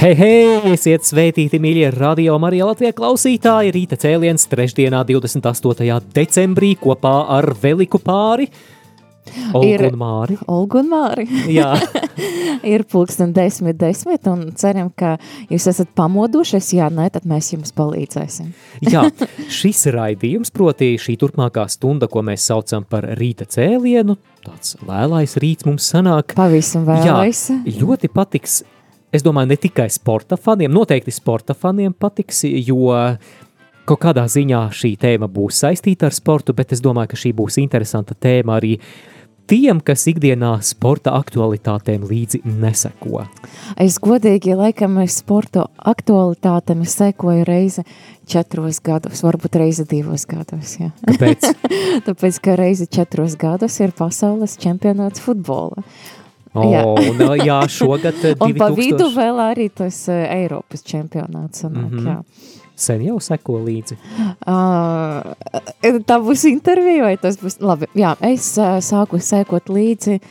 Hei, hei! Esiet sveitīti, mīļie radio Marija Latvijas klausītāji! Rīta cēliens trešdienā, 28. decembrī, kopā ar Veliku pāri. Olgu Ir- un Māri. Olga un Māri. Jā, ir pulksten desmit, desmit, un ceram, ka jūs esat pamodušies. Jā, nē, tad mēs jums palīdzēsim. jā, šis raidījums, proti šī turpmākā stunda, ko mēs saucam par rīta cēlienu, tāds lēlais rīts mums sanāk. Pavisam vēlais. Jā, ļoti patiks. Es domāju, ne tikai sporta faniem, noteikti sporta faniem patiks, jo kaut kādā ziņā šī tēma būs saistīta ar sportu, bet es domāju, ka šī būs interesanta tēma arī tiem, kas ikdienā sporta aktualitātēm līdzi neseko. Es godīgi, laikam, sporta aktualitātēm sekoju reizi četros gados, varbūt reizi divos gados. Jā. Kāpēc? Tāpēc, ka reizi četros gados ir pasaules čempionāts futbola. O, Jā. un, jā, šogad eh, Un pa 2000 vidu vēl arī tas uh, Eiropas čempionāts. Sanāk, mm. -hmm. sen jau seko līdzi. Uh, tā būs intervija, vai tas būs labi? Jā, es uh, sāku sekot līdzi, uh,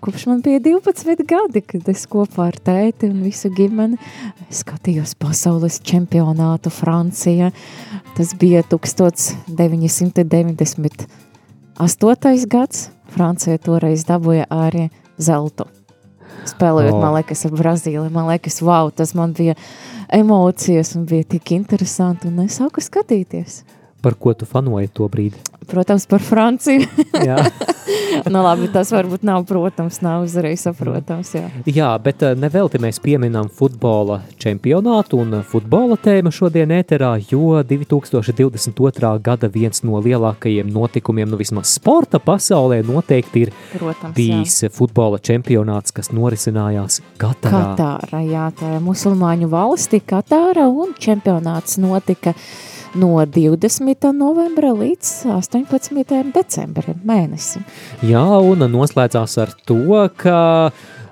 kopš man bija 12 gadi, kad es kopā ar tēti un visu ģimeni skatījos pasaules čempionātu Francija. Tas bija 1998. gads. Francija toreiz dabūja arī zeltu. Spēlējot, O. man liekas, ar Brazīliju. Man liekas, wow, tas man bija emocijas un bija tik interesanti. Un es sāku skatīties. Par ko tu fanoji to brīdi? Protams, par Franciju. Jā. nu, labi, tas varbūt nav, protams, nav uzreiz saprotams. Jā. Jā, bet eh, nevelti mēs pieminam futbola čempionātu un eh, futbola tēmu šodien ēterā, jo 2022. gada viens no lielākajiem notikumiem, nu vismaz sporta pasaulē, noteikti ir Protams, bijis futbola čempionāts, kas norisinājās Katarā. Katāra, jā, tā ir musulmaņu valsti Katāra un čempionāts notika no 20. novembra līdz 18. decembrim mēnesim. Jā, un noslēdzās ar to, ka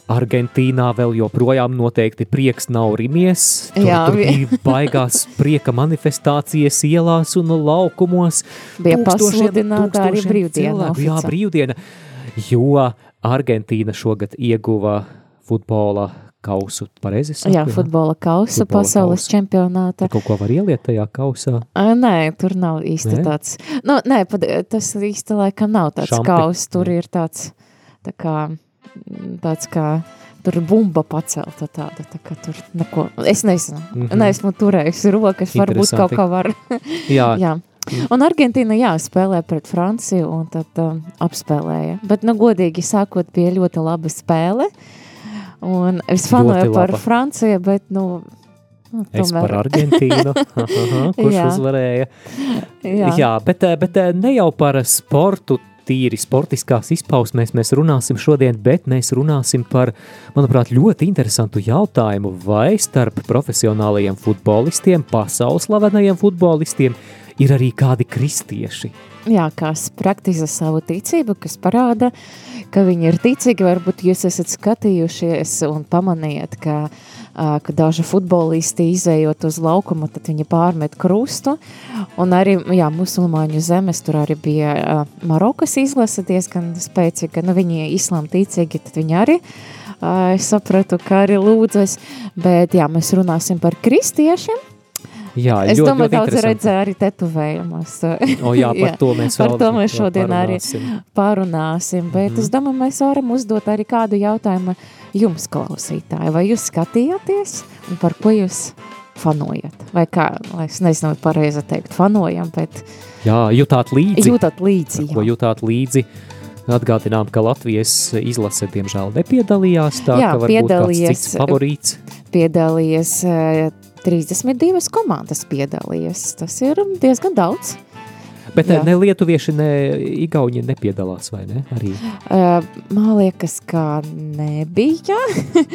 Argentīnā vēl joprojām noteikti prieks nav rimies. Tur, Jā, tur bija baigās prieka manifestācijas ielās un laukumos. Bija pasludināta arī brīvdiena. Jā, brīvdiena, jo Argentīna šogad ieguva futbola kausu, pareizi saku? Jā, futbola kausa Futbola pasaules kausu. čempionāta. Kaut ko var ieliet tajā kausā. Ā, Nē, tur nav īsti Nē? tāds. Nu, nē, pat, tas īsti laikam nav tāds Šampi. kaus. Tur ir tāds, tā kā, tāds kā, tur bumba pacelta tāda, tā kā tur neko, es nezinu, mm. -hmm. neesmu turējusi rokas, varbūt kaut kā var. Jā, jā. Un Argentīna, jā, spēlē pret Franciju un tad um, apspēlēja. Bet, nu, godīgi sākot, bija ļoti laba spēle. Un es fanoju par. Franciju, bet, nu, nu es par Argentīnu, Aha, kurš Jā. uzvarēja. jā. Jā, bet, eh, bet eh, ne jau par sportu, tīri sportiskās izpausmēs mēs runāsim šodien, bet mēs runāsim par, manuprāt, ļoti interesantu jautājumu, vai starp profesionālajiem futbolistiem, pasaules slavenajiem futbolistiem, ir arī kādi kristieši. Jā, kas praktizē savu ticību, kas parāda, ka viņi ir ticīgi. Varbūt jūs esat skatījušies un pamanījāt, ka, ka daži futbolisti izējot uz laukumu, tad viņi pārmet krustu. Un arī jā, musulmaņu zemes tur arī bija Marokas izlase diezgan spēcīga. Nu, viņi islām ticīgi, tad viņi arī. Es sapratu, ka arī lūdzas, bet jā, mēs runāsim par kristiešiem. Jā, Es ļoti, domāju, ļoti daudz redzēju arī tetovējumus. O, jā, par to mēs par vēl to mēs šodien arī parunāsim. parunāsim. Bet Mhm. es domāju, mēs varam uzdot arī kādu jautājumu jums, klausītāji. Vai jūs skatījāties un par ko jūs fanojat? Vai kā, lai es nezinu, pareizi teikt, fanojam, bet Jā, jutāt līdzi. jūtat līdzi. Ko Jā. jutāt līdzi? Atgādinām, ka Latvijas izlase, diemžēl, nepiedalījās. Tā Jā, ka varbūt kāds piedalījies- cits favorīts. piedalījies 32 komandas piedalījies. Tas ir diezgan daudz. Bet Jā. ne lietuvieši, ne igauņi nepiedalās, vai ne? Arī. Uh, man liekas, ka nebija.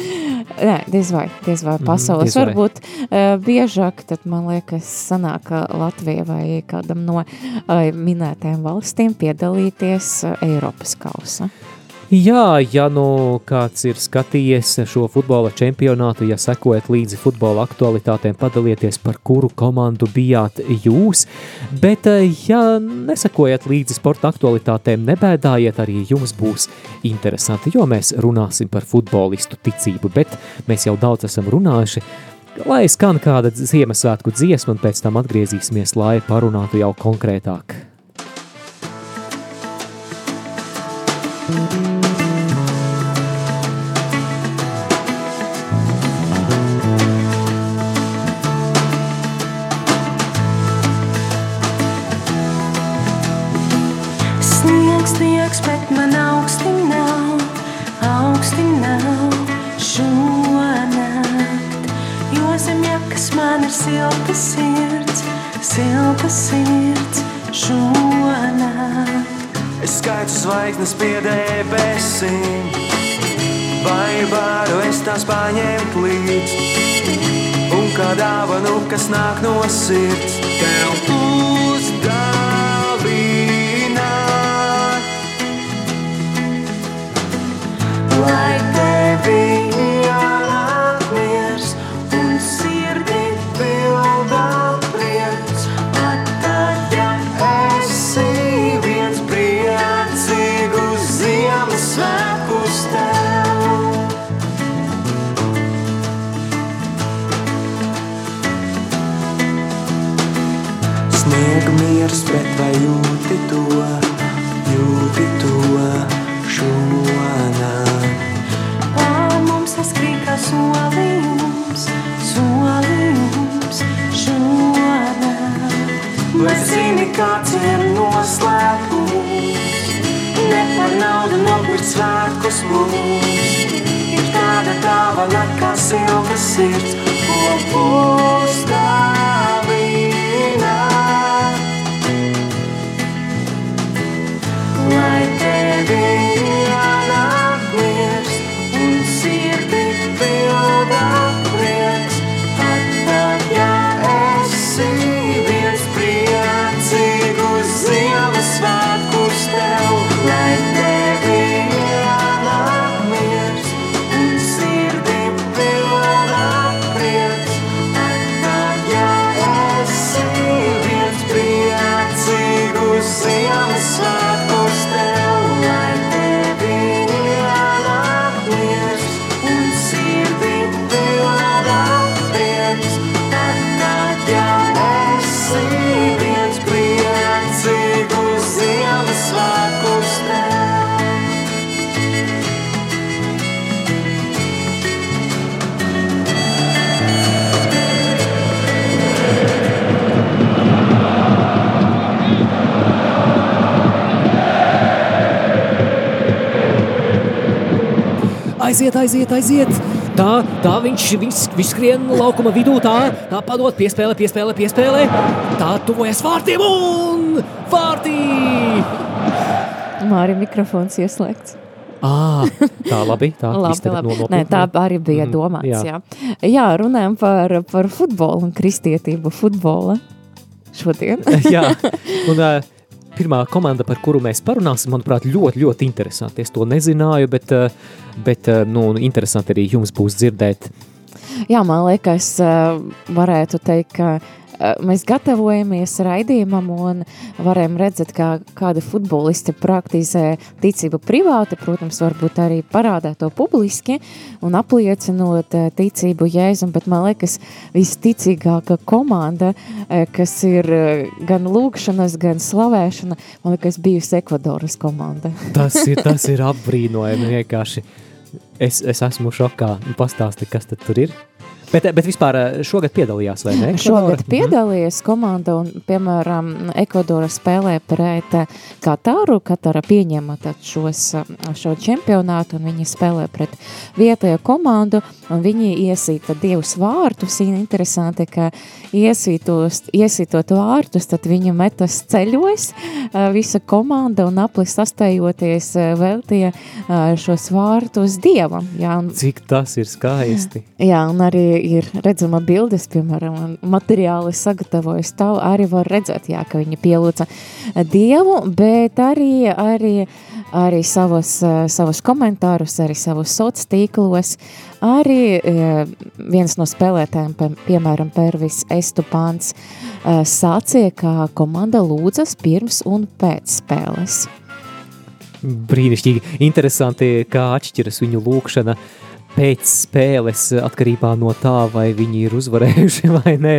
Nē, diez vai, diez vai mhm, pasaules. Mm, diez vai. Varbūt uh, biežāk, tad man liekas, sanāk Latvija vai kādam no uh, minētajām valstīm piedalīties uh, Eiropas kausa. Jā, ja nu kāds ir skatījies šo futbola čempionātu, ja sekojat līdzi futbola aktualitātēm, padalieties, par kuru komandu bijāt jūs. Bet, eh, ja nesekojat līdzi sporta aktualitātēm, nebēdājiet, arī jums būs interesanti, jo mēs runāsim par futbolistu ticību, bet mēs jau daudz esam runājuši. Lai skan kāda Ziemassvētku dziesma, un pēc tam atgriezīsimies, lai parunātu jau konkrētāk. thank you silta sirds, silta sirds šonakt. Es skaitu zvaigznes pie debesīm, vai varu es tās paņemt līdzi? Un kā dāvanu, kas nāk no sirds, tev uzdāvināt. Svētkus mums. Ir tāda dāvana, kā silta sirds, ko pustāvīt. Aiziet, aiziet. Tā, tā viņš, viņš, viņš skrien laukuma vidū, tā, tā padod, piespēlē, piespēlē, piespēlē. Tā tuvojas vārtiem un vārtī! Māri mikrofons ieslēgts. À, tā labi. Tā, labi, labi. Nē, tā arī bija mhm, domāts. Mm, jā. Jā. jā, runājam par, par futbolu un kristietību futbola šodien. jā, un uh, pirmā komanda, par kuru mēs parunāsim, manuprāt, ļoti, ļoti interesanti. Es to nezināju, bet, eh, bet eh, nu, interesanti arī jums būs dzirdēt. Jā, man liekas, eh, varētu teikt, ka mēs gatavojamies raidījumam un varam redzēt, kā kādi futbolisti praktizē ticību privāti, protams, varbūt arī parādā to publiski un apliecinot eh, ticību Jēzum, bet man liekas, visticīgākā komanda, eh, kas ir gan lūkšanas, gan slavēšana, man liekas, bijusi Ekvadoras komanda. Tas ir, tas ir apbrīnojami vienkārši. Es, es esmu šokā. Pastāsti, kas tad tur ir? Bet, bet vispār eh, šogad piedalījās, vai ne? Šogad piedalījās komanda un, piemēram, Ekvadora spēlē pret eh, Katāru. Katara pieņēma šos, eh, šo čempionātu un viņi spēlē pret vietējo komandu un viņi iesīta divus vārtus. Interesanti, ka iesītos, iesītot vārtus, tad viņi metas ceļos, visa komanda un aplis sastējoties veltīja šos vārtus Dievam. Jā, un, Cik tas ir skaisti. Jā, un arī ir redzama bildes, piemēram, materiāli sagatavojas tavu, arī var redzēt, jā, ka viņi pielūca Dievu, bet arī, arī, arī savus, savus komentārus, arī savus soc tīklos, arī viens no spēlētājiem, piemēram, Pervis Estupāns, sācie, ka komanda lūdzas pirms un pēc spēles. Brīnišķīgi, interesanti, kā atšķiras viņu lūkšana uh, pēc spēles atkarībā no tā, vai viņi ir uzvarējuši vai nē.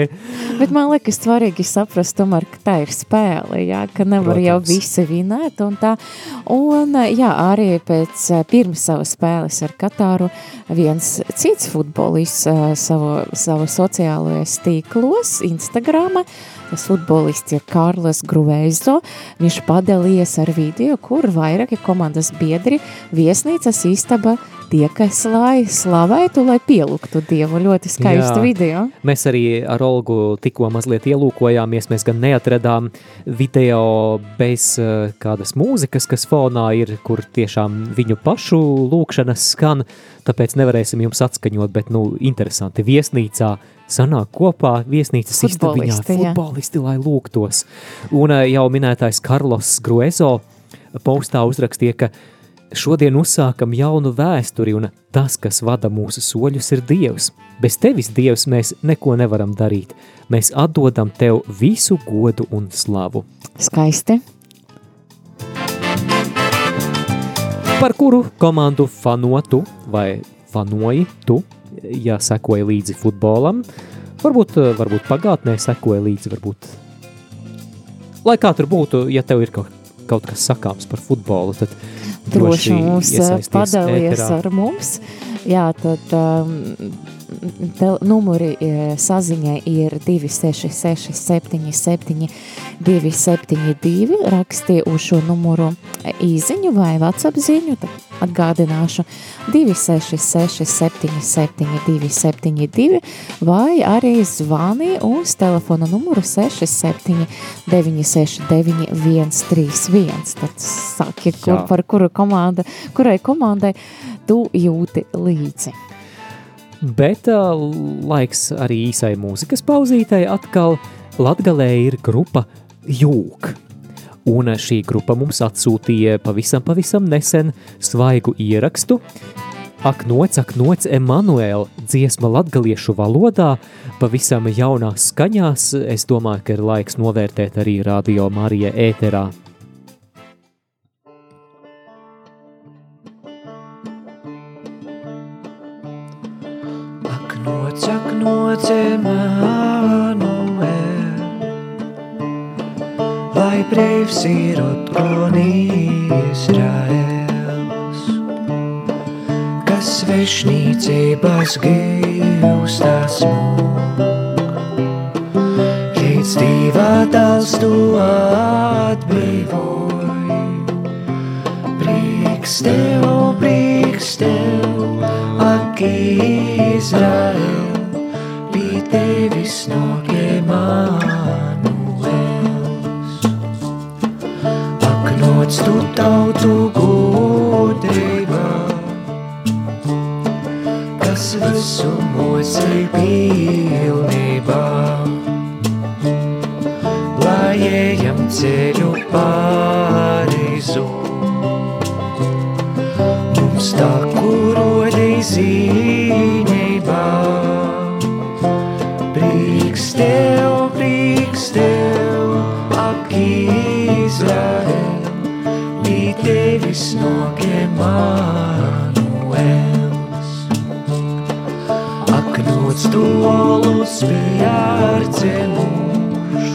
Bet man liekas svarīgi saprast tomēr, ka tā ir spēle, jā, ka nevar Protams. jau visi vinēt un tā. Un jā, arī pēc pirms savas spēles ar Katāru viens cits futbolists savu, savu sociālajos tīklos, Instagrama, tas futbolists ir Kārlis Gruvēzo, viņš padalījies ar video, kur vairāki komandas biedri viesnīcas istaba tiekas, lai slavētu, lai pielūgtu Dievu. Ļoti skaisti video. Mēs arī ar Olgu tikko mazliet ielūkojāmies. Mēs gan neatradām video bez uh, kādas mūzikas, kas fonā ir, kur tiešām viņu pašu lūkšanas skan, tāpēc nevarēsim jums atskaņot, bet, nu, interesanti, viesnīcā sanāk kopā viesnīcas istabiņā futbolisti, lai lūgtos. Un uh, jau minētais Karlos Gruezo postā uzrakstīja, ka Šodien uzsākam jaunu vēsturi, un tas, kas vada mūsu soļus, ir Dievs. Bez tevis, Dievs, mēs neko nevaram darīt. Mēs atdodam tev visu godu un slavu. Skaisti. Par kuru komandu fanotu vai fanoji tu, ja sekoja līdzi futbolam, varbūt, varbūt pagātnē sekoja līdzi, varbūt. Lai kā tur būtu, ja tev ir kaut, kaut kas sakāms par futbolu, tad droši mums eh, ēterā. ar mums. Jā, tad um, tel, numuri eh, saziņai ir 266 77 272. Raksti uz šo numuru īziņu vai WhatsApp ziņu, tad atgādināšu 266 77 272 vai arī zvani uz telefona numuru 67 969 131. Tad saki, kur, par kuru komanda, kurai komandai tu jūti līdzi. Bet uh, laiks arī īsai mūzikas pauzītei atkal Latgalē ir grupa Jūk. Un šī grupa mums atsūtīja pavisam, pavisam nesen svaigu ierakstu. Ak, noc, ak, noc, Emanuēl, dziesma latgaliešu valodā, pavisam jaunās skaņās. Es domāju, ka ir laiks novērtēt arī Radio Marija ēterā. Lai brīvs ir un Izraels, kas svešnīcības gīvstās mūk. Līdz divā dals tu atbrīvoji, prieks tev, prieks tev, ak Izrael, pie tevis nogiemānu. Noc tu tautu gudrībā, kas visumos ir pilnībā. Lai ejam ceļu pārizu, mums tā kurodi zīņībā. Olus piārcemuš,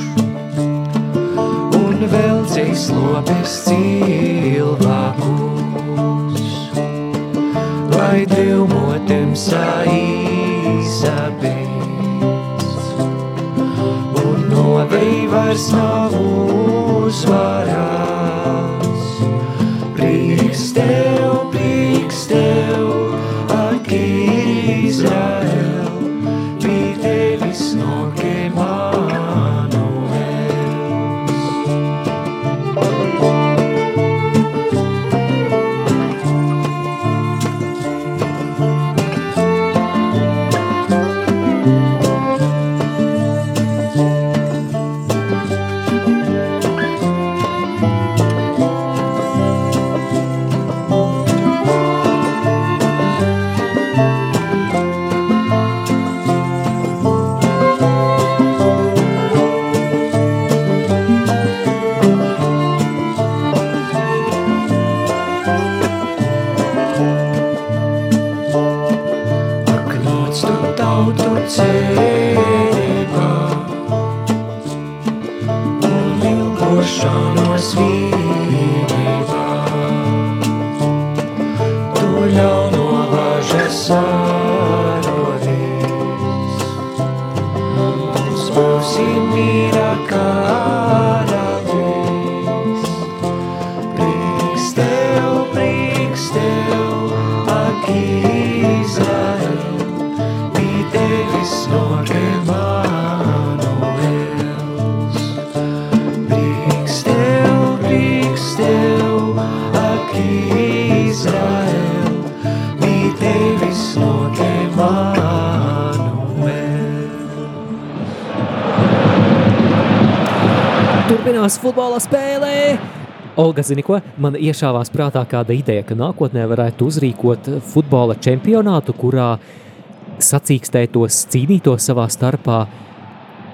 un vēl cīs lopes cilvēkus, lai tev motem saīs sabīts, un novei vairs nav uzvarās. Ilgošanos vienībā. Tu ļauno važas arodīs, mums būsim mīra Turpinās futbola spēlē. Olga, zini ko? Man iešāvās prātā kāda ideja, ka nākotnē varētu uzrīkot futbola čempionātu, kurā sacīkstētos, cīnītos savā starpā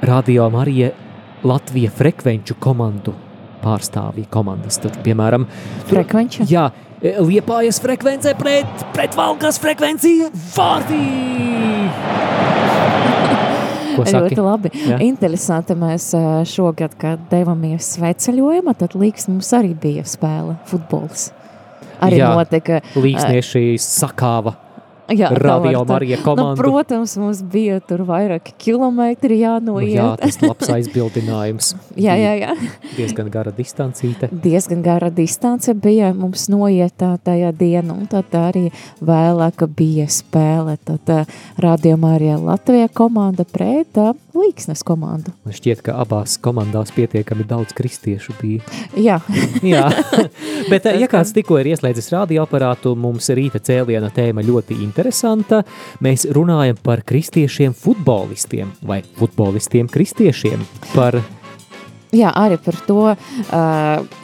Radio Marija Latvija frekvenču komandu pārstāvji komandas. Tad, piemēram, Frekvenča? Jā, liepājas frekvence pret, pret valkas frekvenciju vārtī! Ko saki? Ļoti labi. Jā. Interesanti, mēs šogad, kad devāmies sveceļojumā, tad Līgs mums arī bija spēle futbols. Arī Jā, notika. Līgsnieši sakāva Jā, Radio. Marija Nu, komandu. protams, mums bija tur vairāki kilometri Nu, jā, jānoiet. tas labs aizbildinājums. jā, jā, jā. Diezgan gara distancīte. Diezgan gara distance bija mums noietā tajā dienā, un tad arī vēlāk bija spēle. Tad uh, rādījumā arī Latvija komanda pret uh, Līksnes komandu. Man šķiet, ka abās komandās pietiekami daudz kristiešu bija. Jā, Jā, bet eh, ja kāds tikko ir ieslēdzis radioaparātu, mums rīta cēliena tēma ļoti interesanta. Mēs runājam par kristiešiem futbolistiem vai futbolistiem kristiešiem. Par jā, arī par to,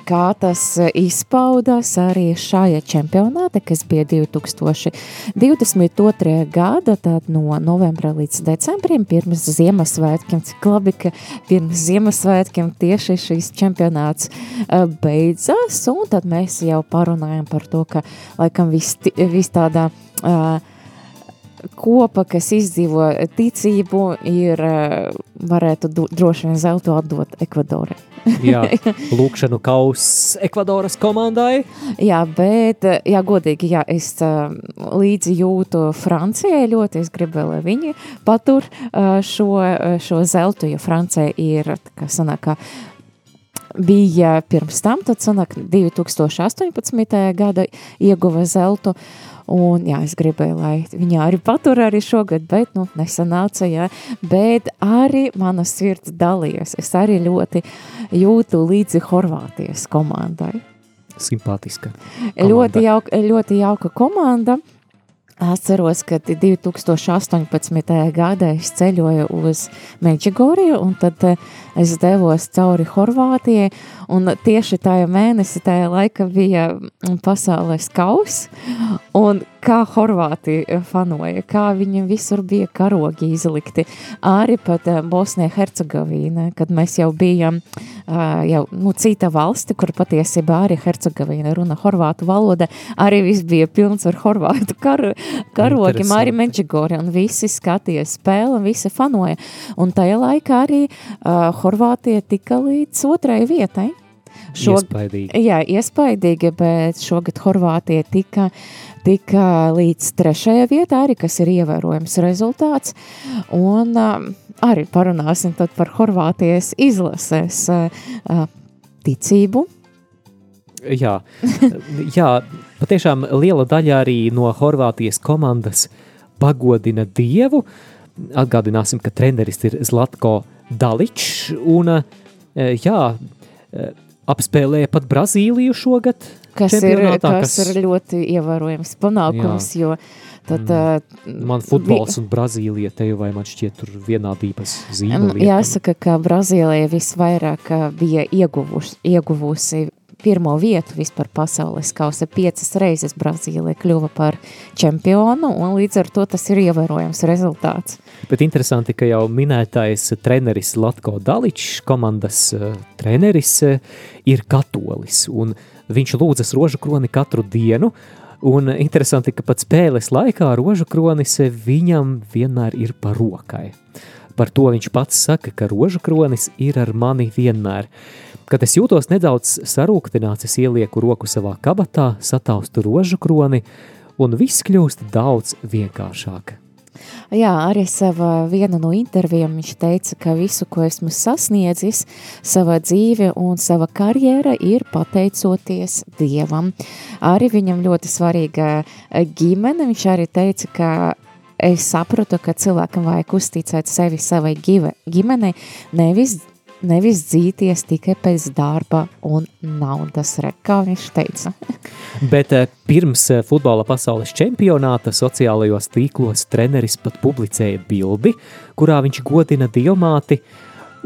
kā tas izpaudās arī šajā čempionātā, kas bija 2022. gada, tad no novembra līdz decembrim, pirms Ziemassvētkiem, cik labi, ka pirms Ziemassvētkiem tieši šīs čempionāts beidzās, un tad mēs jau parunājam par to, ka laikam viss viss tādā uh, kopa, kas izdzīvo ticību, ir, eh, varētu droši vien zeltu atdot Ekvadorai. jā, lūkšanu kausa Ekvadoras komandai. Jā, bet, eh, jā, godīgi, jā, es eh, līdzi jūtu Francijai ļoti, es gribēju, lai viņi patur šo, šo zeltu, jo Francija ir, kā sanāk, bija pirms tam, tad sanāk 2018. gada ieguva zeltu, un jā, es gribēju, lai viņa arī patur arī šogad, bet, nu, nesanāca, jā, bet arī mana sirds dalījās, es arī ļoti jūtu līdzi Horvātijas komandai. Simpātiska. Ļoti jauka, ļoti jauka komanda. Atceros, ka 2018. gadā es ceļoju uz Meģigoriju, un tad eh, es devos cauri Horvātijai, un tieši tajā mēnesī, tajā laika bija mm, pasaules kaus, un kā Horvātija fanoja, kā viņiem visur bija karogi izlikti, arī pat eh, Bosnijā Hercegovīnā, kad mēs jau bijām jau, nu, cita valsti, kur patiesībā arī Hercegovīna runa horvātu valoda, arī viss bija pilns ar horvātu karu, arī Interesanti. Meģigori, un visi skatījās spēli, un visi fanoja. Un tajā laikā arī uh, Horvātija tika līdz otrai vietai. Iespaidīgi. Jā, iespaidīgi, bet šogad Horvātija tika tika līdz trešajai vietai, arī kas ir ievērojams rezultāts. Un um, arī parunāsim par Horvātijas izlases uh, ticību. Jā, jā, patiešām liela daļa arī no Horvātijas komandas pagodina Dievu. Atgādināsim, ka treneris ir Zlatko Daličs un jā, apspēlēja pat Brazīliju šogad. Kas ir, kas, kas ir ļoti ievērojams panākums, jā. jo tad... Mm. Man futbols vi... un Brazīlija te jau vai man šķiet tur vienādības zīme. Jāsaka, ka Brazīlija visvairāk bija ieguvuši, ieguvusi pirmo vietu vispār pasaules kausa piecas reizes Brazīlija kļuva par čempionu, un līdz ar to tas ir ievērojams rezultāts. Bet interesanti, ka jau minētais treneris Latko Daličs, komandas uh, treneris, uh, ir katolis, un viņš lūdzas rožu kroni katru dienu, un interesanti, ka pat spēles laikā rožu kronis viņam vienmēr ir par rokai. Par to viņš pats saka, ka rožu kronis ir ar mani vienmēr. Kad es jūtos nedaudz sarūktināts, es ielieku roku savā kabatā, sataustu rožu kroni, un viss kļūst daudz vienkāršāk. Jā, arī savā viena no intervijām viņš teica, ka visu, ko esmu sasniedzis, sava dzīve un sava karjera ir pateicoties Dievam. Arī viņam ļoti svarīga ģimene, viņš arī teica, ka es sapratu, ka cilvēkam vajag uzticēt sevi savai ģimenei, nevis nevis dzīties tikai pēc darba un naudas, re, kā viņš teica. Bet eh, pirms eh, futbola pasaules čempionāta sociālajos tīklos treneris pat publicēja bildi, kurā viņš godina diomāti,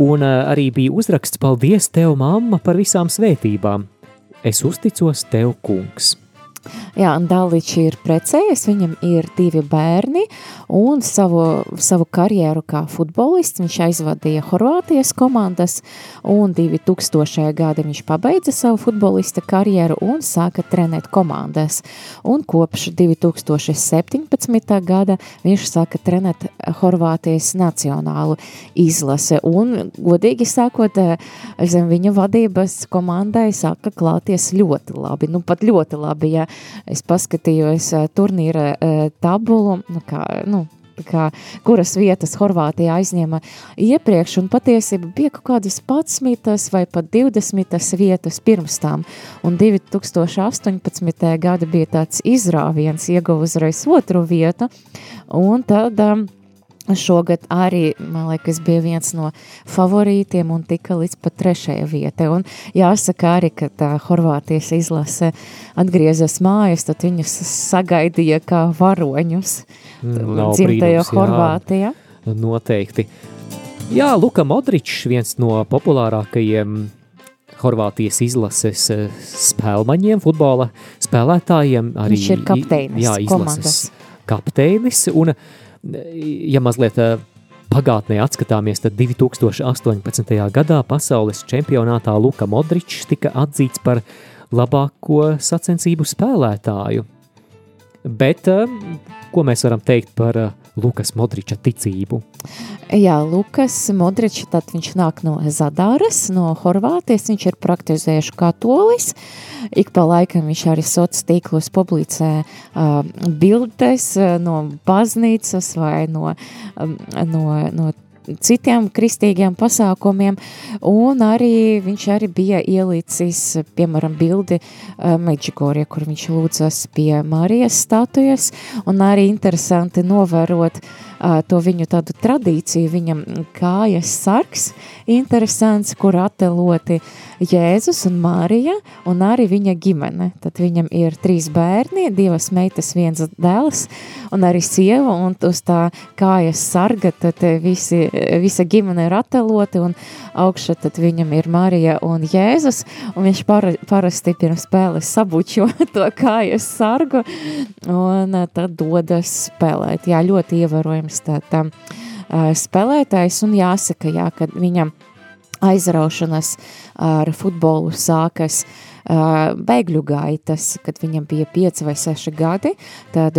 un eh, arī bija uzraksts paldies tev, mamma, par visām svētībām. Es uzticos tev, kungs. Jā, Daličs ir precējies, viņam ir divi bērni un savu, savu karjeru kā futbolists viņš aizvadīja Horvātijas komandas un 2000. gada viņš pabeidza savu futbolista karjeru un sāka trenēt komandas. Un kopš 2017. gada viņš sāka trenēt Horvātijas nacionālu izlase un, godīgi sakot, zem viņa vadības komandai sāka klāties ļoti labi, nu pat ļoti labi, ja es paskatījos turnīra tabulu, nu, kā, nu, kā, kuras vietas Horvātija aizņēma iepriekš, un patiesība bija kaut kādas 11 vai pat 20 vietas pirms tām, un 2018. gada bija tāds izrāviens, ieguva uzreiz otru vietu, un tad um, Šogad arī, man liekas, bija viens no favorītiem un tika līdz pat trešajai vietai. Un jāsaka arī, ka tā Horvātijas izlase atgriezās mājas, tad viņus sagaidīja kā varoņus Nav dzimtajā Horvātijā. Jā, noteikti. Jā, Luka Modričs, viens no populārākajiem Horvātijas izlases eh, spēlmaņiem, futbola spēlētājiem. Arī, Viņš ir kapteinis jā, izlases komandas. kapteinis, un uh, ja mazliet eh, pagātnē atskatāmies, tad 2018. gadā pasaules čempionātā Luka Modričs tika atzīts par labāko sacensību spēlētāju. Bet eh, ko mēs varam teikt par eh, Lukas Modriča ticību? Jā, Lukas Modričs, tad viņš nāk no Zadāras, no Horvātijas, viņš ir praktizējuši katolis, ik pa laikam viņš arī sociālos tīklos publicē uh, bildes no baznīcas vai no, um, no, no citiem kristīgiem pasākumiem, un arī viņš arī bija ielicis, piemēram, bildi uh, Meģigorie, kur viņš lūdzas pie Marijas statujas, un arī interesanti novērot uh, to viņu tādu tradīciju, viņam kājas sargs, interesants, kur attēloti Jēzus un Marija, un arī viņa ģimene. Tad viņam ir trīs bērni, divas meitas, viens dēls, un arī sieva, un uz tā kājas sarga, tad visi, visa ģimene ir attēloti, un augšā tad viņam ir Marija un Jēzus, un viņš para, parasti pirms spēles sabučo to kājas sargu, un tad dodas spēlēt. Jā, ļoti ievērojams tā, tā spēlētājs, un jāsaka, jā, ka viņam aizraušanas ar futbolu sākas uh, bēgļu gaitas, kad viņam bija 5 vai 6 gadi, tad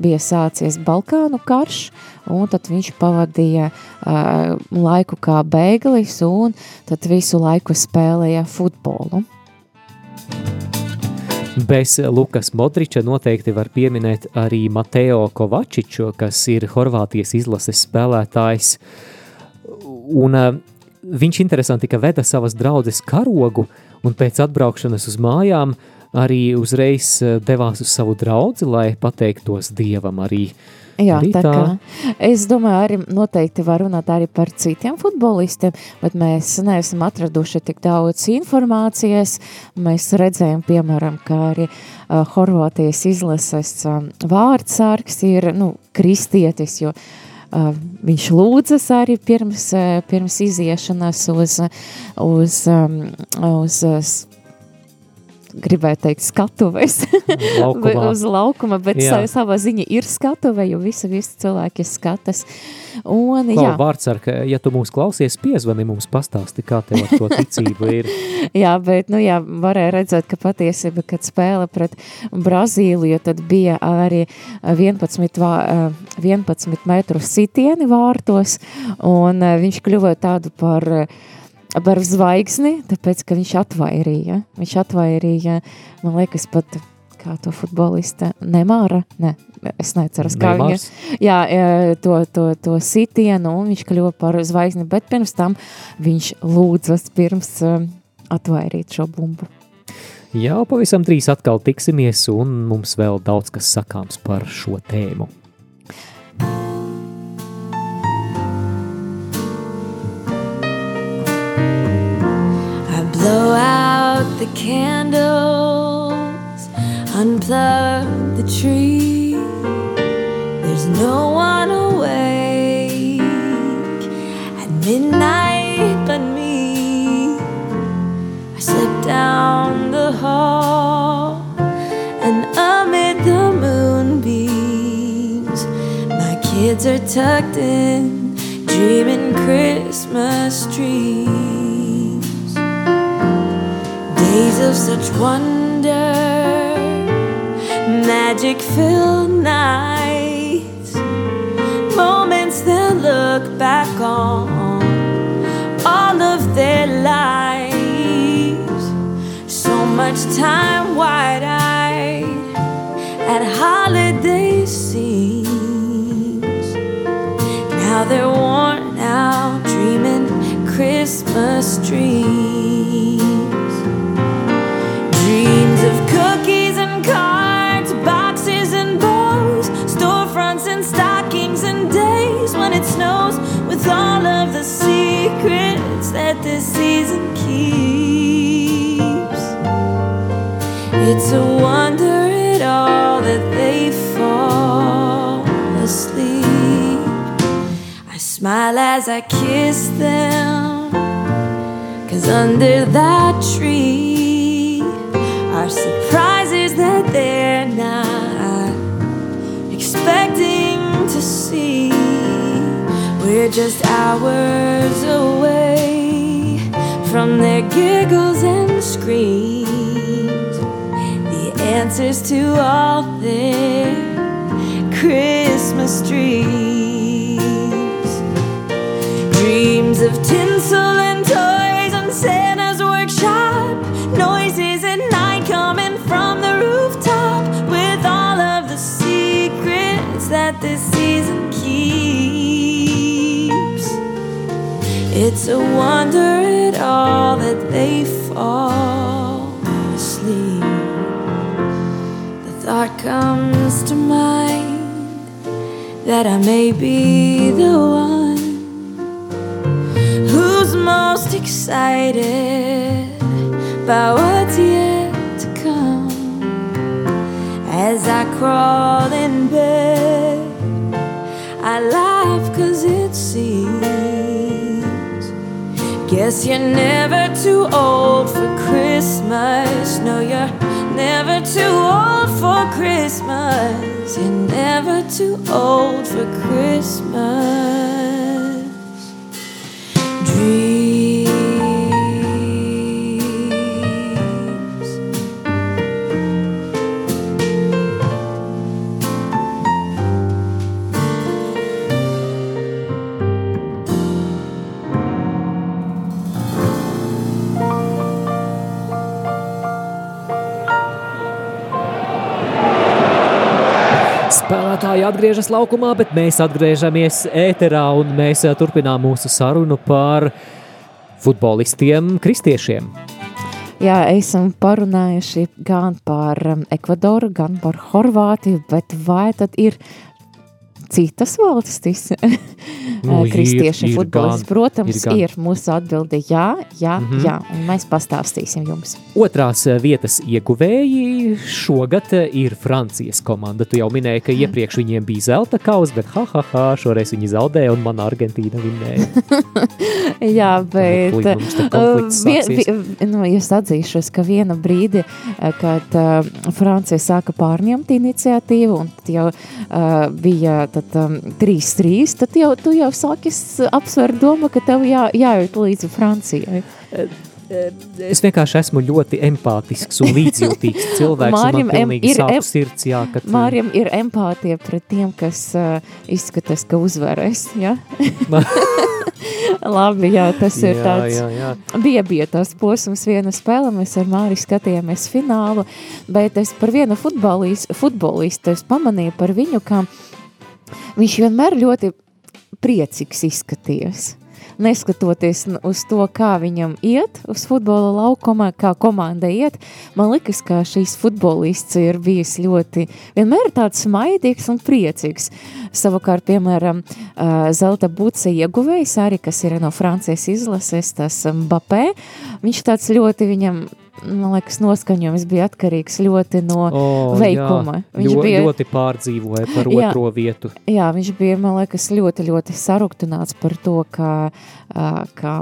bija sācies Balkānu karš, un tad viņš pavadīja uh, laiku kā bēglis, un tad visu laiku spēlēja futbolu. Bez Lukas Modriča noteikti var pieminēt arī Mateo Kovačiču, kas ir Horvātijas izlases spēlētājs. Un uh, viņš interesanti, ka veda savas draudzes karogu un pēc atbraukšanas uz mājām arī uzreiz devās uz savu draudzi, lai pateiktos Dievam arī. Jā, tā, tā. kā. Es domāju, arī noteikti var runāt arī par citiem futbolistiem, bet mēs neesam atraduši tik daudz informācijas. Mēs redzējām, piemēram, kā arī uh, Horvātijas izlases uh, vārdsargs ir nu, kristietis, jo uh, viņš lūdzas arī pirms, pirms iziešanas uz, uz, uz uh, gribēju teikt, skatuves uz laukuma, bet jā. savā ziņa ir skatuve, jo visi, visi cilvēki skatas. Un, Klau, jā. Vārds ar, ka, ja tu mūs klausies, piezvani mums pastāsti, kā tev ar to ticību ir. jā, bet, nu jā, varēja redzēt, ka patiesība, kad spēle pret Brazīliju, tad bija arī 11, vā, 11 metru sitieni vārtos, un viņš kļuva tādu par uh, par zvaigzni, tāpēc, ka viņš atvairīja. Viņš atvairīja, man liekas, pat kā to futbolista Nemāra, ne, es neceros, kā Neimārs. viņa, jā, to, to, to sitienu, un viņš kļuva par zvaigzni, bet pirms tam viņš lūdzas pirms atvairīt šo bumbu. Jā, pavisam drīz atkal tiksimies, un mums vēl daudz kas sakāms par šo tēmu. Blow out the candles, unplug the tree. There's no one awake at midnight but me. I slip down the hall, and amid the moonbeams, my kids are tucked in, dreaming Christmas trees days of such wonder, magic filled nights, moments they'll look back on all of their lives. So much time that this season keeps. It's a wonder at all that they fall asleep. I smile as I kiss them, cause under that tree are surprises that they're not expecting to see. We're just hours away from their giggles and screams. The answers to all their Christmas dreams. Dreams of tinsel and toys on Santa's workshop, noises at night coming from the rooftop with all of the secrets that this season keeps. It's a wonder at all that they fall asleep. The thought comes to mind that I may be the one who's most excited by what's yet to come. As I crawl in bed, Guess you're never too old for Christmas. No, you're never too old for Christmas. You're never too old for Christmas. Atgriežas laukumā, bet mēs atgriežamies ēterā un mēs eh, turpinām mūsu sarunu par futbolistiem, kristiešiem. Jā, esam parunājuši gan par um, Ekvadoru, gan par Horvātiju, bet vai tad ir citas valstis, Nu, kristieši ir futbolisti? gan, Protams, ir gan. ir. Mūsu atbilde jā, jā, mm. -hmm. jā, un mēs pastāstīsim jums. Otrās eh, vietas ieguvēji šogad eh, ir Francijas komanda. Tu jau minēji, ka iepriekš viņiem bija zelta kausa, bet ha, ha, ha, šoreiz viņi zaudēja un mana Argentīna vinnēja. Jā, bet vien, sāksies. vi, nu, es atzīšos, ka viena brīdi, kad uh, Francija sāka pārņemt iniciatīvu, un jau uh, bija tad, um, 3-3, tad jau, tu jau sāki apsvērt domu, ka tev jā, jājūt līdzi Francijai. Es vienkārši esmu ļoti empātisks un līdzjūtīgs cilvēks. Mārim un man ir em- sirds, jā, kad, Mārim ir empātija pret tiem, kas uh, izskatās, ka uzvarēs. Ja? Labi, jā, tas ir jā, tāds. jā, jā. Bija, bija tas posms, viena spēle, mēs ar Māri skatījāmies finālu, bet es par vienu futbolis, futbolistu es pamanīju par viņu, ka viņš vienmēr ļoti priecīgs izskaties. Neskatoties uz to, kā viņam iet uz futbola laukuma, kā komanda iet, man liekas, ka šīs futbolists ir bijis ļoti, vienmēr tāds smaidīgs un priecīgs. Savukārt, piemēram, zelta buca ieguvējs arī, kas ir no Francijas izlases, tas Mbappé, viņš tāds ļoti viņam, man liekas, noskaņojums bija atkarīgs ļoti no O, veikuma. Jā, Viņš ļo, bija- ļoti pārdzīvoja par Jā. otro vietu. Jā, viņš bija, man liekas, ļoti, ļoti saruktināts par to, ka, ka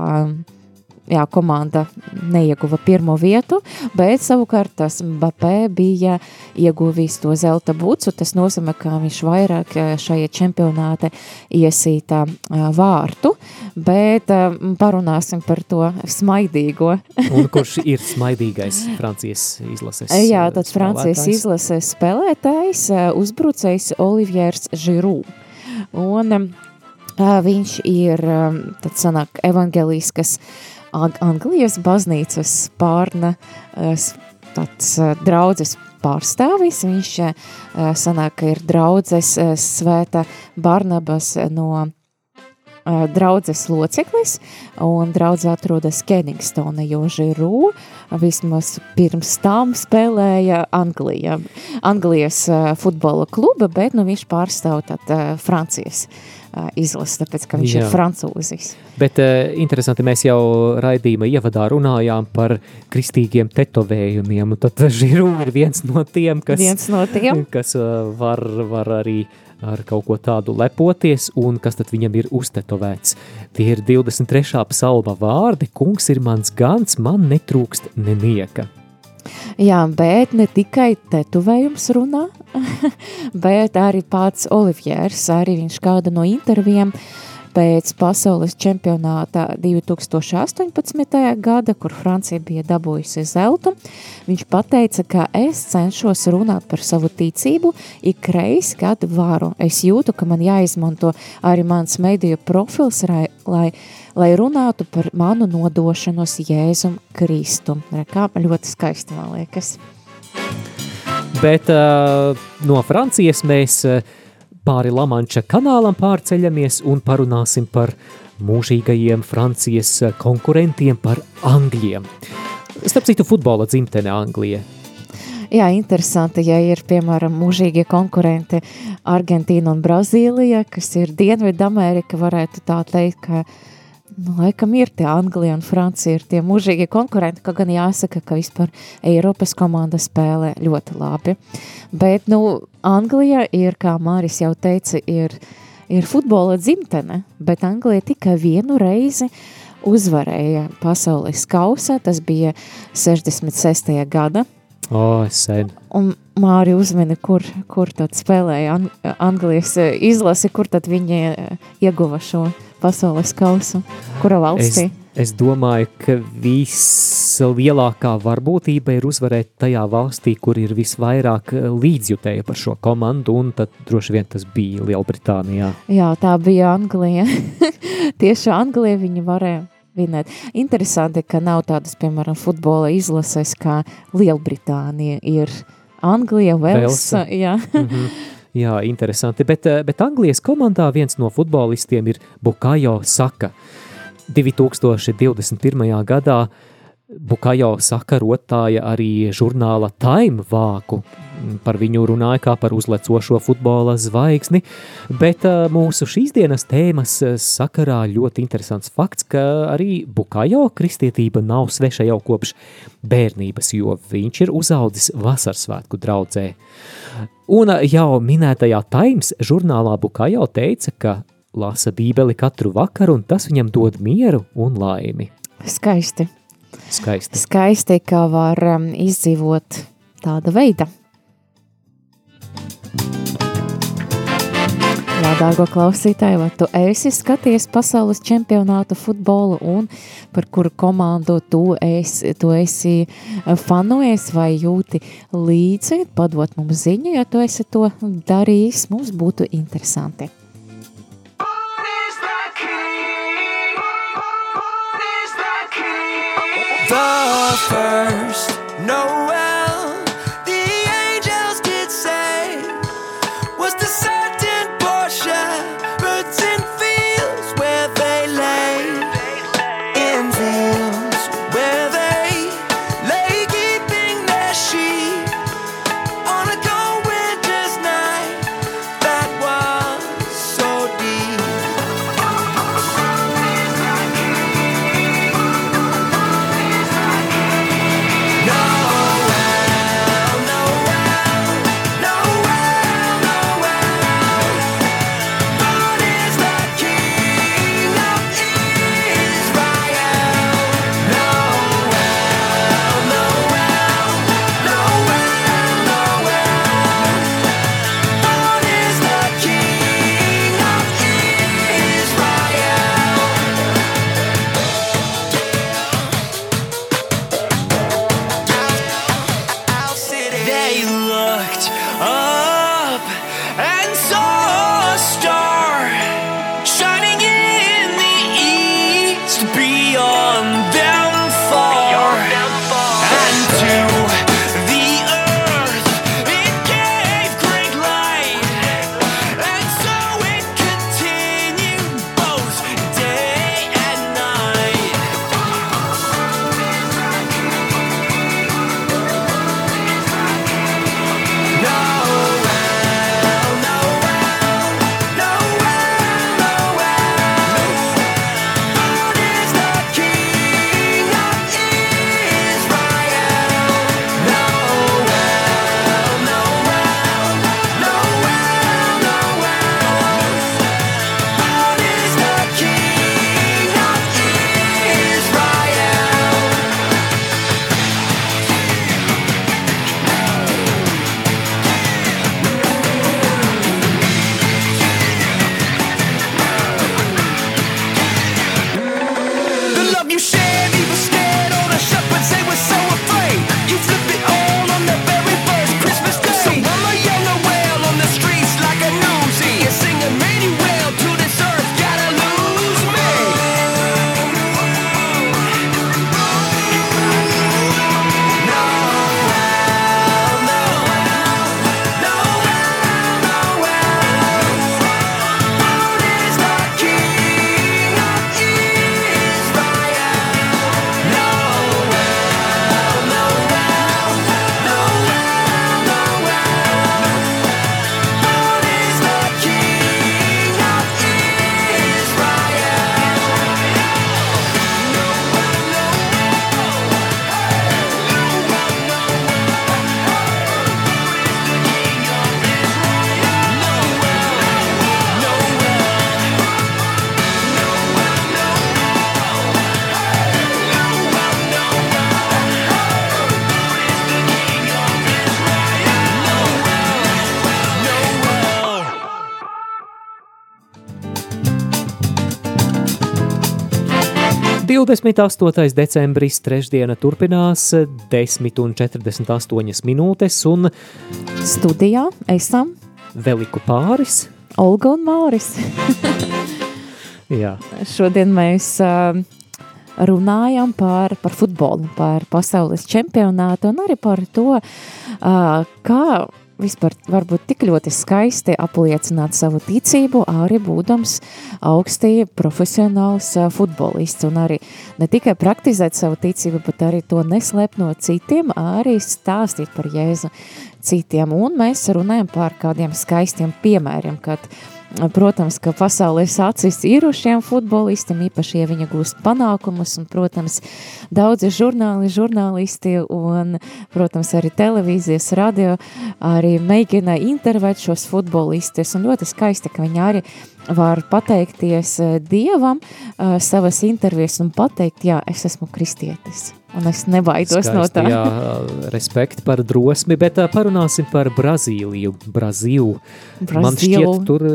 jā, komanda neieguva pirmo vietu, bet savukārt tas Mbappé bija ieguvis to zelta bucu. Tas nozīmē, ka viņš vairāk ā, šajā čempionāte iesīta ā, vārtu, bet ā, parunāsim par to smaidīgo. Un kurš ir smaidīgais Francijas izlases? Jā, eh, tad Francijas spēlētājs? izlases spēlētājs, uzbrucējs Oliviers Žirū. Un viņš ir, tad sanāk, evangeliskas Ag- Anglijas baznīcas pārna ā, s- tāds ā, draudzes pārstāvis. Viņš ā, sanāk, ir draudzes svēta Barnabas no draudzes loceklis, un draudze atrodas Kenigstona, jo Žirū vismaz pirms tam spēlēja Anglijā, Anglijas futbola kluba, bet nu, viņš pārstāv tad Francijas ā, izlasi, tāpēc, ka viņš Jā. ir francūzis. Bet interesanti, mēs jau raidījuma ievadā runājām par kristīgiem tetovējumiem. un Tad Žiru ir viens no tiem, kas, Viens no tiem. kas var, var arī ar kaut ko tādu lepoties, un kas tad viņam ir uztetovēts. Tie ir 23. psalma vārdi, kungs ir mans gans, man netrūkst nenieka. Jā, bet ne tikai tetuvējums runā, bet arī pats Oliviers, arī viņš kāda no intervijām pēc pasaules čempionāta 2018. gada, kur Francija bija dabūjusi zeltu, viņš pateica, ka es cenšos runāt par savu ticību ikreiz, kad varu. Es jūtu, ka man jāizmanto arī mans mediju profils, lai, lai, runātu par manu nodošanos Jēzum Kristu. Re, Kā ļoti skaisti, man liekas. Bet uh, no Francijas mēs uh, pāri Lamanča kanālam pārceļamies un parunāsim par mūžīgajiem Francijas konkurentiem, par Angļiem. Starp citu, futbola dzimtene Anglija. Jā, interesanti, ja ir, piemēram, mūžīgie konkurenti Argentīna un Brazīlija, kas ir Dienvidamerika, varētu tā teikt, ka, nu, laikam ir tie Anglija un Francija ir tie mūžīgie konkurenti, ka gan jāsaka, ka vispār Eiropas komanda spēlē ļoti labi. Bet, nu, Anglija ir, kā Māris jau teica, ir, ir futbola dzimtene, bet Anglija tikai vienu reizi uzvarēja pasaules kausa, tas bija 66. gada, O, sen. Un Māri uzmini, kur, kur tad spēlēja Ang Anglijas eh, izlase, kur tad viņi eh, ieguva šo pasaules kausu, kura valstī? Es, es domāju, ka vislielākā varbūtība ir uzvarēt tajā valstī, kur ir visvairāk eh, līdzjutēja par šo komandu, un tad droši vien tas bija Lielbritānijā. Jā, tā bija Anglija. Tieši Anglija viņi varēja vinēt. Interesanti, ka nav tādas, piemēram, futbola izlases kā Lielbritānija ir Anglija, Velsa, jā. Mhm. Jā, interesanti. Bet, eh, bet Anglijas komandā viens no futbolistiem ir Bukajo Saka. 2021. gadā Bukajo Saka rotāja arī žurnāla Time vāku. Par viņu runāja kā par uzlecošo futbola zvaigzni, bet uh, mūsu šīs dienas tēmas sakarā ļoti interesants fakts, ka arī Bukajo kristietība nav sveša jau kopš bērnības, jo viņš ir uzaudzis vasarsvētku draudzē. Un jau minētajā Times žurnālā Bukajo teica, ka lasa bībeli katru vakaru un tas viņam dod mieru un laimi. Skaisti. Skaisti. Skaisti, kā var um, izdzīvot tāda veida. Jā, dārgo klausītāji, vai tu esi skaties pasaules čempionātu futbolu un par kuru komandu tu esi, tu esi fanojies vai jūti līdzi, padot mums ziņu, ja tu esi to darījis, mums būtu interesanti. The first Noel, 28. decembris, trešdiena turpinās 10,48 minūtes, un Studijā esam veliku pāris. Olga un Māris. Jā, Šodien mēs uh, runājam par, par futbolu, par pasaules čempionātu un arī par to, uh, kā vispār varbūt tik ļoti skaisti apliecināt savu ticību, arī būdams augstī profesionāls futbolists un arī ne tikai praktizēt savu ticību, bet arī to neslēpt no citiem, arī stāstīt par Jēzu citiem. Un mēs runājam par kādiem skaistiem piemēriem, kad Protams, ka pasaules acis ir uz šiem futbolistiem, īpaši, ja viņi gūst panākumus, un, protams, daudzi žurnāli, žurnālisti un, protams, arī televīzijas radio arī mēģina intervēt šos futbolistus, un ļoti skaisti, ka viņi arī var pateikties eh, Dievam uh, savas intervijas un pateikt, jā, es esmu kristietis. Un es nebaidos Skaisti, no tā. Jā, respekt par drosmi, bet uh, parunāsim par Brazīliju. Brazīlu. Brazīlu. Man šķiet, tur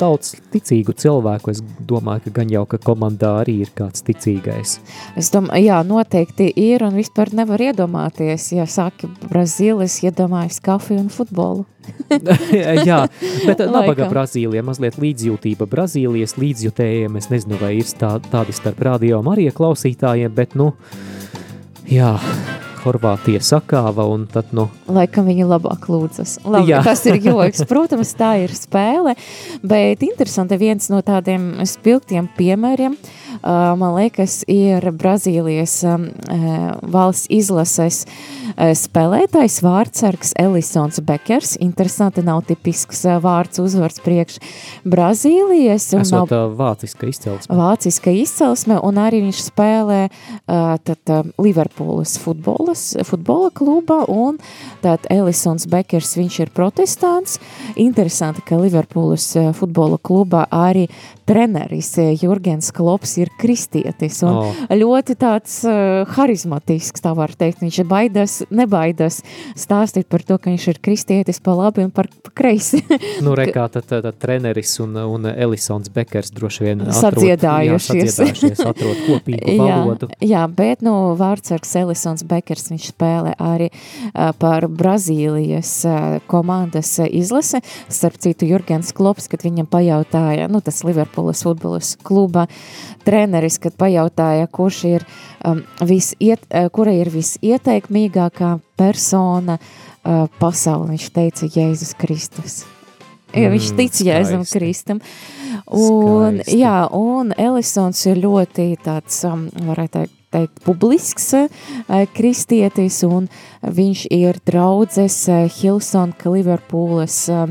daudz ticīgu cilvēku. Es domāju, ka gan jau, ka komandā arī ir kāds ticīgais. Es domāju, jā, noteikti ir un vispār nevar iedomāties. Ja sāki Brazīlis, iedomājas kafiju un futbolu. Jā, bet nabaga Brazīlija, mazliet līdzjūtība Brazīlijas līdzjutējiem. Es nezinu, vai ir tā, tādi starp radio Marija klausītājiem, bet, nu, jā, Horvātija sakāva un tad, nu... Laikam viņi labāk lūdzas. Labi, Jā. tas ir joks. Protams, tā ir spēle, bet interesanti viens no tādiem spilgtiem piemēriem, uh, man liekas, ir Brazīlijas valsts izlases spēlētājs vārdsargs Elisons Bekers. Interesanti, nav tipisks vārds uzvārds priekš Brazīlijas. Esot nav vāciska izcelsme. Vāciska izcelsme, un arī viņš spēlē tad Liverpoolas futbolas, futbola kluba, un tad Elisons Bekers, viņš ir protestants. Interesanti, ka Liverpoolas futbola klubā arī treneris Jurgens Klops ir kristietis un oh. ļoti tāds uh, harizmatisks, tā var teikt. Viņš baidās, nebaidās stāstīt par to, ka viņš ir kristietis pa labi un par pa kreisi. nu, rekā, tad, tad, tad treneris un, un Elisons Bekers droši vien atrod, sadziedājušies. Jā, sadziedājušies, atrod kopīgu valodu. jā, jā, bet, nu, vārdsargs Elisons Bekers, viņš spēlē arī uh, par Brazīlijas uh, komandas izlase. Starp citu, Jurgens Klops, kad viņam pajautāja, nu, tas Liverpoolas futbolas kluba treneris, kad pajautāja, kurš ir, um, visiet, uh, kura ir visieteikmīgākā persona uh, pasaulē, viņš teica Jēzus Kristus. Ja viņš mm, tic Jēzum Kristum. Un, skaisti. jā, un Elisons ir ļoti tāds, um, varētu teikt, teikt, publisks uh, kristietis, un viņš ir draudzes uh, Hilson Liverpooles uh,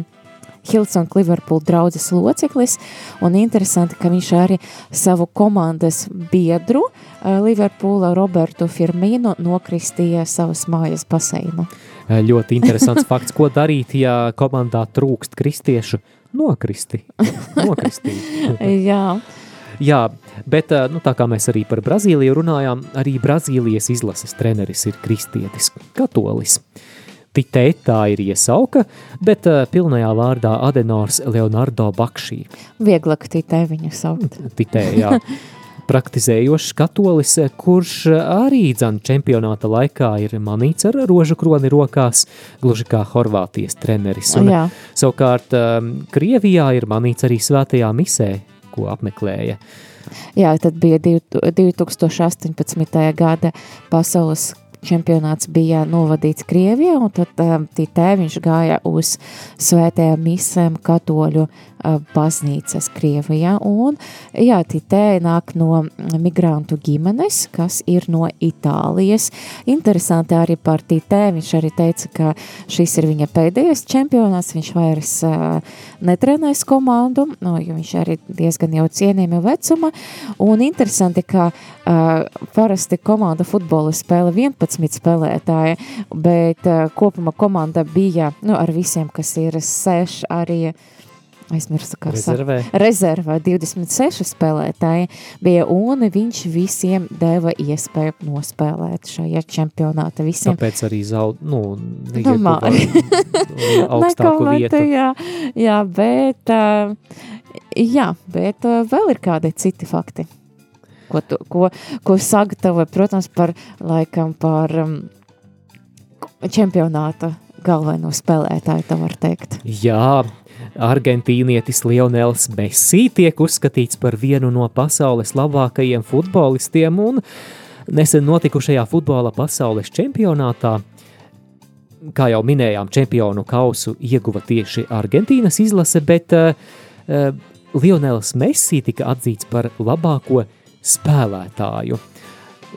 Hilson Liverpool draudzes loceklis, un interesanti, ka viņš arī savu komandas biedru uh, Liverpoola Robertu Firmino nokristīja savas mājas baseinu. Uh, ļoti interesants fakts, ko darīt, ja komandā trūkst kristiešu. Nokristi. Nokristīt. Jā. Jā, bet uh, nu, tā kā mēs arī par Brazīliju runājām, arī Brazīlijas izlases treneris ir kristietis, katolis. Uh, Titē tā ir iesauka, bet uh, pilnajā vārdā Adenors Leonardo Bakšī. Vieglāk Titē viņu saukt. Titē, jā. praktizējošs katolis, kurš arī dzan čempionāta laikā ir manīts ar rožu kroni rokās, gluži kā Horvātijas treneris. Un, Jā. savukārt um, Krievijā ir manīts arī svētajā misē, ko apmeklēja. Jā, tad bija 2018. gada pasaules čempionāts bija novadīts Krievijā, un tad um, tēviņš gāja uz svētajām misēm katoļu baznīcas Krievijā, un jā, tē nāk no migrantu ģimenes, kas ir no Itālijas. Interesanti arī par tē, viņš arī teica, ka šis ir viņa pēdējais čempionāts, viņš vairs uh, netrenēs komandu, no, jo viņš arī diezgan jau cienījami vecuma, un interesanti, ka uh, parasti komanda futbola spēle 11 11 spēlētāji, bet uh, kopumā komanda bija nu, ar visiem, kas ir 6 arī. Aizmirsu, kā rezervē. Saka, rezervē 26 spēlētāji bija, un viņš visiem deva iespēju nospēlēt šajā čempionātā. Visiem. Tāpēc arī zaud, nu, Domāju. augstāku vietu. Jā, jā, bet, uh, jā, bet uh, vēl ir kādi citi fakti ko, tu, ko, ko sagatavoja, protams, par laikam par um, čempionāta galveno spēlētāju, tā var teikt. Jā, Argentīnietis Lionels Messi tiek uzskatīts par vienu no pasaules labākajiem futbolistiem un nesen notikušajā futbola pasaules čempionātā kā jau minējām, čempionu kausu ieguva tieši Argentīnas izlase, bet uh, Lionels Messi tika atzīts par labāko spēlētāju.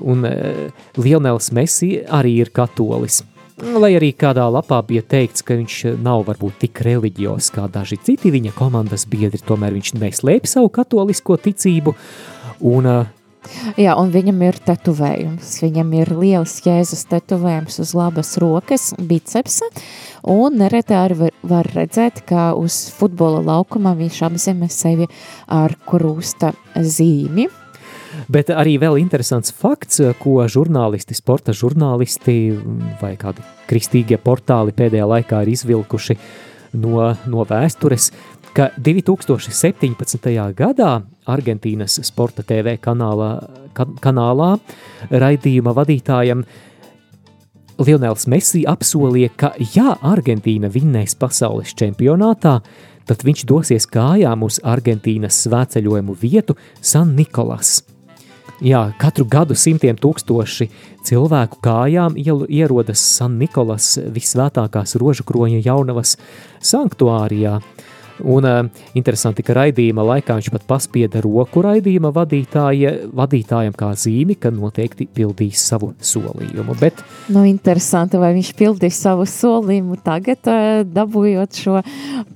Un uh, Lionels Messi arī ir katolis. Lai arī kādā lapā bija teikts, ka viņš nav varbūt tik reliģios kā daži citi viņa komandas biedri, tomēr viņš neslēp savu katolisko ticību. Un, uh, Jā, un viņam ir tetovējums. Viņam ir liels jēzus tetovējums uz labas rokas, bicepsa, un nereti arī var, var redzēt, ka uz futbola laukuma viņš apzīmē sevi ar krusta zīmi. Bet arī vēl interesants fakts, ko žurnālisti, sporta žurnālisti vai kādi kristīgie portāli pēdējā laikā ir izvilkuši no, no vēstures, ka 2017. gadā Argentīnas Sporta TV kanālā, kan, kanālā raidījuma vadītājam Lionels Messi apsolīja, ka ja Argentīna vinnēs pasaules čempionātā, tad viņš dosies kājām uz Argentīnas svētceļojumu vietu San Nikolas. Jā, katru gadu simtiem tūkstoši cilvēku kājām ierodas San Nikolas visvētākās rožu kroņa jaunavas sanktuārijā – Un uh, interesanti, ka raidījuma laikā viņš pat paspieda roku raidījuma vadītāja, vadītājam kā zīmi, ka noteikti pildīs savu solījumu. Bet, nu, interesanti, vai viņš pildīs savu solījumu tagad, uh, dabūjot šo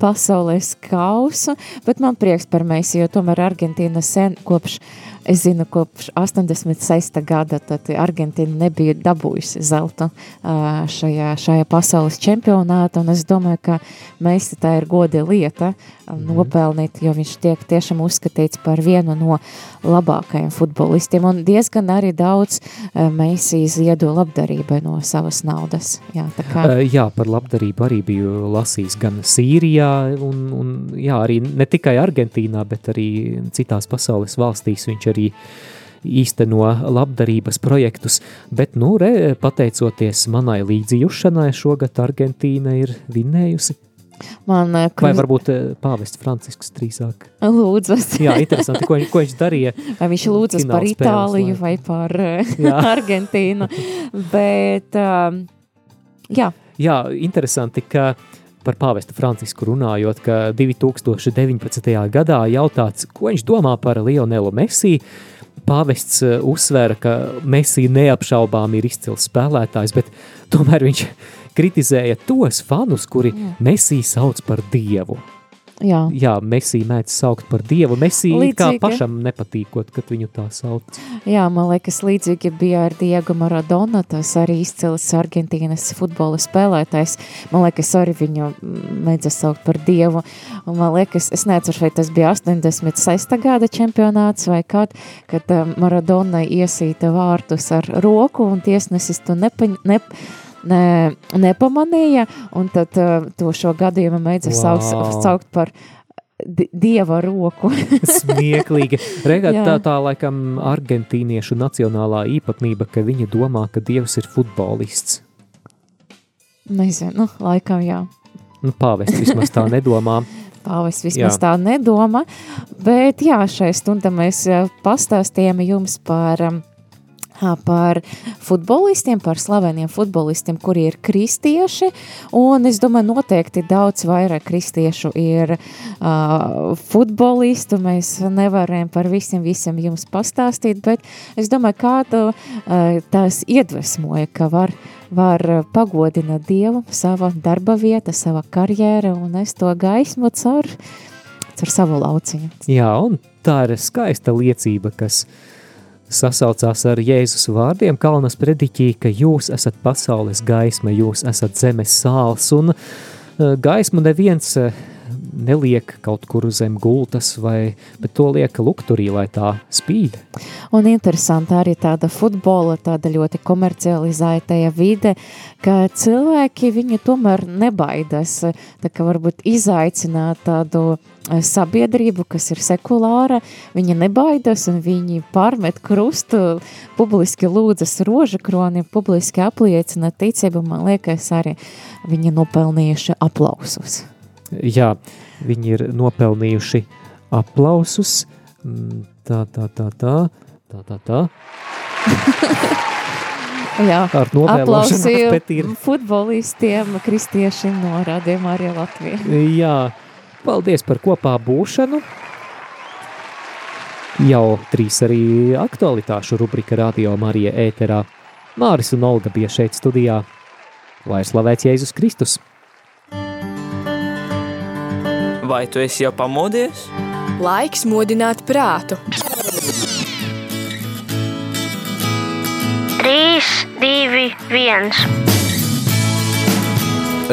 pasaules kausu, bet man prieks par mēs, jo tomēr Argentīna sen kopš uh, Es zinu, kopš 86. gada Argentīna nebija dabūjusi zelta šajā, šajā pasaules čempionātā. Es domāju, ka mēs tā ir goda lieta mhm. nopelnīt, jo viņš tiek tiešām uzskatīts par vienu no labākajiem futbolistiem. Un diezgan arī daudz mēs ziedo labdarībai no savas naudas. Jā, kā... jā, par labdarību arī biju lasījis gan Sīrijā, un, un jā, arī ne tikai Argentīnā, bet arī citās pasaules valstīs viņš arī īsteno labdarības projektus, bet, nu, re, pateicoties manai līdzjūšanai, šogad Argentīna ir vinnējusi. Man, kur... Eh, Vai varbūt eh, pāvests Francisks drīzāk? Lūdzas. Jā, interesanti, ko, ko viņš darīja. Vai viņš lūdzas par Itāliju vai par eh, Argentīnu, bet, um, jā. Jā, interesanti, ka par pāvestu Francisku runājot, ka 2019. gadā jautāts, ko viņš domā par Lionelu Messi. Pāvests eh, uzsvēra, ka Messi neapšaubām ir izcils spēlētājs, bet tomēr viņš kritizēja tos fanus, kuri Messi sauc par dievu. Jā, jā Messi mēdz saukt par dievu. Messi līdzīgi, kā pašam nepatīkot, kad viņu tā sauc. Jā, man liekas, līdzīgi bija ar Diego Maradona, tas arī izcils Argentīnas futbola spēlētājs. Man liekas, arī viņu mēdz saukt par dievu. Un man liekas, es neatceros, vai tas bija 86. gada čempionāts vai kad, kad um, Maradona iesīta vārtus ar roku un tiesnesis to nepaņ... Ne, nepamanīja, un tad uh, to šo gadījumu mēdza wow. saukt, saukt par dieva roku. Smieklīgi. Regat, tā, tā laikam argentīniešu nacionālā īpatnība, ka viņi domā, ka dievs ir futbolists. Nezinu, nu, laikam jā. Nu, pāvests vismaz tā nedomā. Pāvests vismaz jā. tā nedomā, bet jā, šai stundā mēs pastāstījām jums par um, par futbolistiem, par slaveniem futbolistiem, kuri ir kristieši, un es domāju, noteikti daudz vairāk kristiešu ir uh, futbolistu, mēs nevaram par visiem, visiem jums pastāstīt, bet es domāju, kādu uh, tās iedvesmoja, ka var var pagodināt Dievu, sava darba vieta, sava karjera, un es to gaismu caur, caur savu lauciņu. Jā, un tā ir skaista liecība, kas uh, sasaucās ar Jēzus vārdiem Kalnas prediķī, ka jūs esat pasaules gaisma, jūs esat zemes sāls, un eh, gaismu neviens eh, neliek kaut kur zem gultas, vai, bet to liek lukturī, lai tā spīd. Un interesanti arī tāda futbola, tāda ļoti komercializētajā vide, ka cilvēki viņu tomēr nebaidas, tā kā varbūt izaicināt tādu eh, sabiedrību, kas ir sekulāra, viņa nebaidas un viņi pārmet krustu, publiski lūdzas roža kroni, publiski apliecina ticību, man liekas arī viņi nopelnījuši aplausus. Jā, viņi ir nopelnījuši aplausus. Mm, tā, tā, tā, tā, tā, tā, tā. Jā, Ar ir. futbolistiem, kristiešiem no Rādījuma arī Latvijā. Jā, paldies par kopā būšanu. Jau trīs arī aktualitāšu rubrika Radio Marija ēterā. Māris un Olga bija šeit studijā. Lai slavēts Jēzus Kristus! Vai tu esi jau pamodies? Laiks modināt prātu. 3, 2, 1.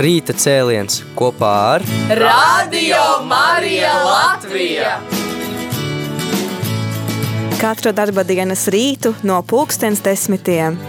Rīta cēliens kopā ar Radio Marija Latvija! Katru darba dienas rītu no pulkstens desmitiem.